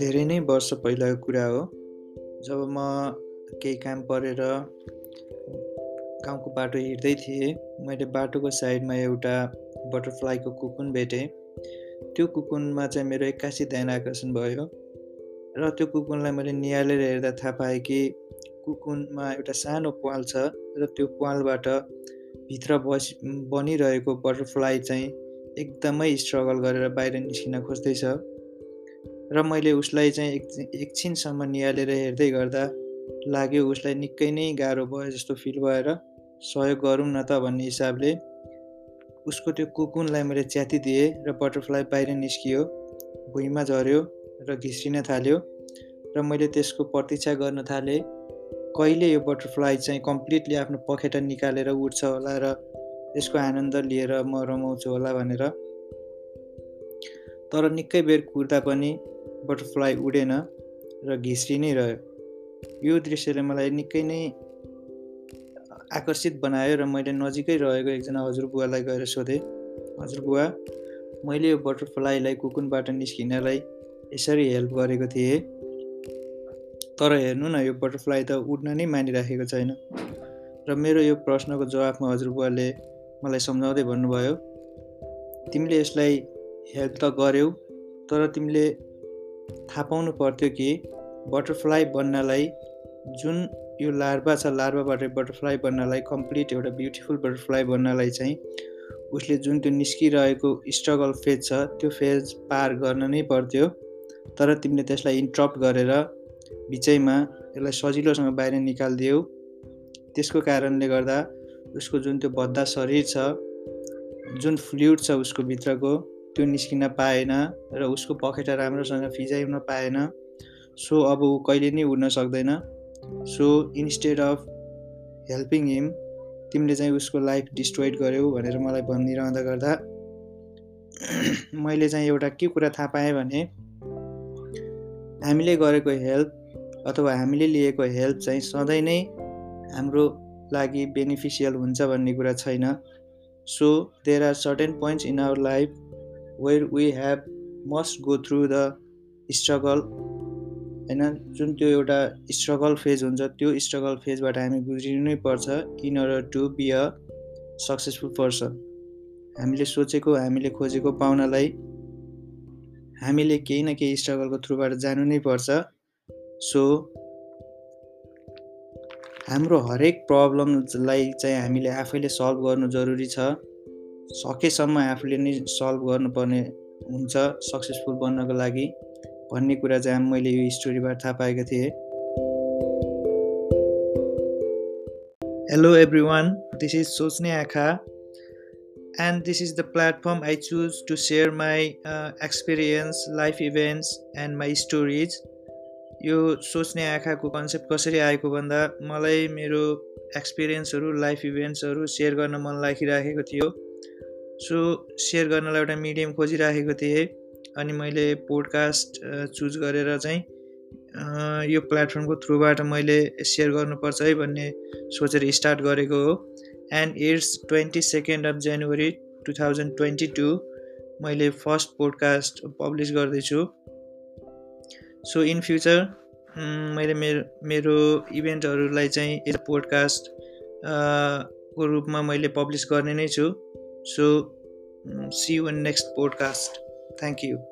धेरै नै वर्ष पहिलाको कुरा हो। जब म केही काम परेर गाउँको बाटो हिँड्दै थिएँ मैले बाटोको साइडमा एउटा बटरफ्लाईको कुकुन भेटेँ। त्यो कुकुनमा चाहिँ मेरो एक्कासी ध्यान आकर्षण भयो र त्यो कुकुनलाई मैले निहालेर हेर्दा थाहा पाएँ कि कुकुनमा एउटा सानो प्वाल छ र त्यो प्वालबाट भित्र बस बनिरहेको बटरफ्लाई चाहिँ एकदमै स्ट्रगल गरेर बाहिर निस्किन खोज्दैछ। र मैले उसलाई चाहिँ एक एकछिनसम्म निहालेर हेर्दै गर्दा लाग्यो उसलाई निकै नै गाह्रो भयो जस्तो फिल भएर सहयोग गरौँ न त भन्ने हिसाबले उसको त्यो कुकुनलाई मैले च्यातिदिएँ र बटरफ्लाई बाहिर निस्कियो। भुइँमा झऱ्यो र घिस्रिन थाल्यो र मैले त्यसको प्रतीक्षा गर्न थालेँ कहिले यो बटरफ्लाई चाहिँ कम्प्लिटली आफ्नो पखेटा निकालेर उठ्छ होला र यसको आनन्द लिएर म रमाउँछु होला भनेर। तर निकै बेर कुर्दा पनि बटरफ्लाई उडेन र घिस्री नै रह्यो। यो दृश्यले मलाई निकै नै आकर्षित बनायो र मैले नजिकै रहेको एकजना हजुरबुवालाई गएर सोधेँ हजुरबुवा मैले यो बटरफ्लाईलाई कुकुनबाट निस्किनलाई यसरी हेल्प गरेको थिएँ। तर हेर्नु न यो बटरफ्लाई त उड्न नै मानिराखेको छैन। र मेरो यो प्रश्नको जवाफमा हजुरबुवाले मलाई सम्झाउँदै भन्नुभयो तिमीले यसलाई हेल्प त गर्यौ तर तिमीले थाहा पाउनु पर्थ्यो कि बटरफ्लाई बन्नलाई जुन यो लार्भा छ लार्भाबाट बटरफ्लाई बन्नलाई कम्प्लिट एउटा ब्युटिफुल बटरफ्लाई बन्नलाई चाहिँ उसले जुन त्यो निस्किरहेको स्ट्रगल फेज छ त्यो फेज पार गर्न नै पर्थ्यो। तर तिमीले त्यसलाई इन्ट्रप्ट गरेर बिचैमा यसलाई सजिलोसँग बाहिर निकालिदियौ। त्यसको कारणले गर्दा उसको जुन त्यो भद्दा शरीर छ जुन फ्लुइड छ उसको भित्रको त्यो निस्किन पाएन र उसको पखेटा राम्रोसँग फिजाउन पाएन। सो अब ऊ कहिले नै उड्न सक्दैन। So instead of helping him तिमीले चाहिँ उसको लाइफ डिस्ट्रोइड गर्यौ भनेर मलाई भनिरहँदा गर्दा मैले चाहिँ एउटा के कुरा थाहा पाएँ भने हामीले गरेको हेल्प अथवा हामीले लिएको हेल्प चाहिँ सधैँ नै हाम्रो लागि बेनिफिसियल हुन्छ भन्ने कुरा छैन। So there are certain points in our life where we have must go through the struggle होइन? जुन त्यो एउटा स्ट्रगल फेज हुन्छ त्यो स्ट्रगल फेजबाट हामी गुज्रिनु नै पर्छ in order to be a successful person हामीले सोचेको हामीले खोजेको पाउनलाई हामीले केही न केही स्ट्रगलको थ्रुबाट जानु नै पर्छ सो हाम्रो हरेक प्रब्लमलाई चाहिँ हामीले आफैले सल्भ गर्नु जरुरी छ। सकेसम्म आफूले नै सल्भ गर्नुपर्ने हुन्छ सक्सेसफुल बन्नको लागि भन्ने कुरा चाहिँ मैले यो स्टोरीबाट थाहा पाएको थिएँ। Hello everyone this is Sochne Aankha and this is the platform I choose to share my experience life events and my stories यो सोच्ने आँखाको कन्सेप्ट कसरी आएको भन्दा मलाई मेरो एक्सपिरियन्सहरू लाइफ इभेन्ट्सहरू सेयर गर्न मन लागिराखेको थियो। सो सेयर गर्नलाई एउटा मिडियम खोजिराखेको थिएँ। अनि मैले पोडकास्ट चुज गरेर चाहिँ यो प्लेटफर्मको थ्रुबाट मैले सेयर गर्नुपर्छ है भन्ने सोचेर स्टार्ट गरेको हो। And it's twenty second of January two thousand twenty two मैले फर्स्ट पोडकास्ट पब्लिस गर्दैछु। सो इन फ्युचर मैले मेरो मेरो इभेन्टहरूलाई चाहिँ पोडकास्ट को रूपमा मैले पब्लिस गर्ने नै छु। So, mm, see you in next podcast. Thank you.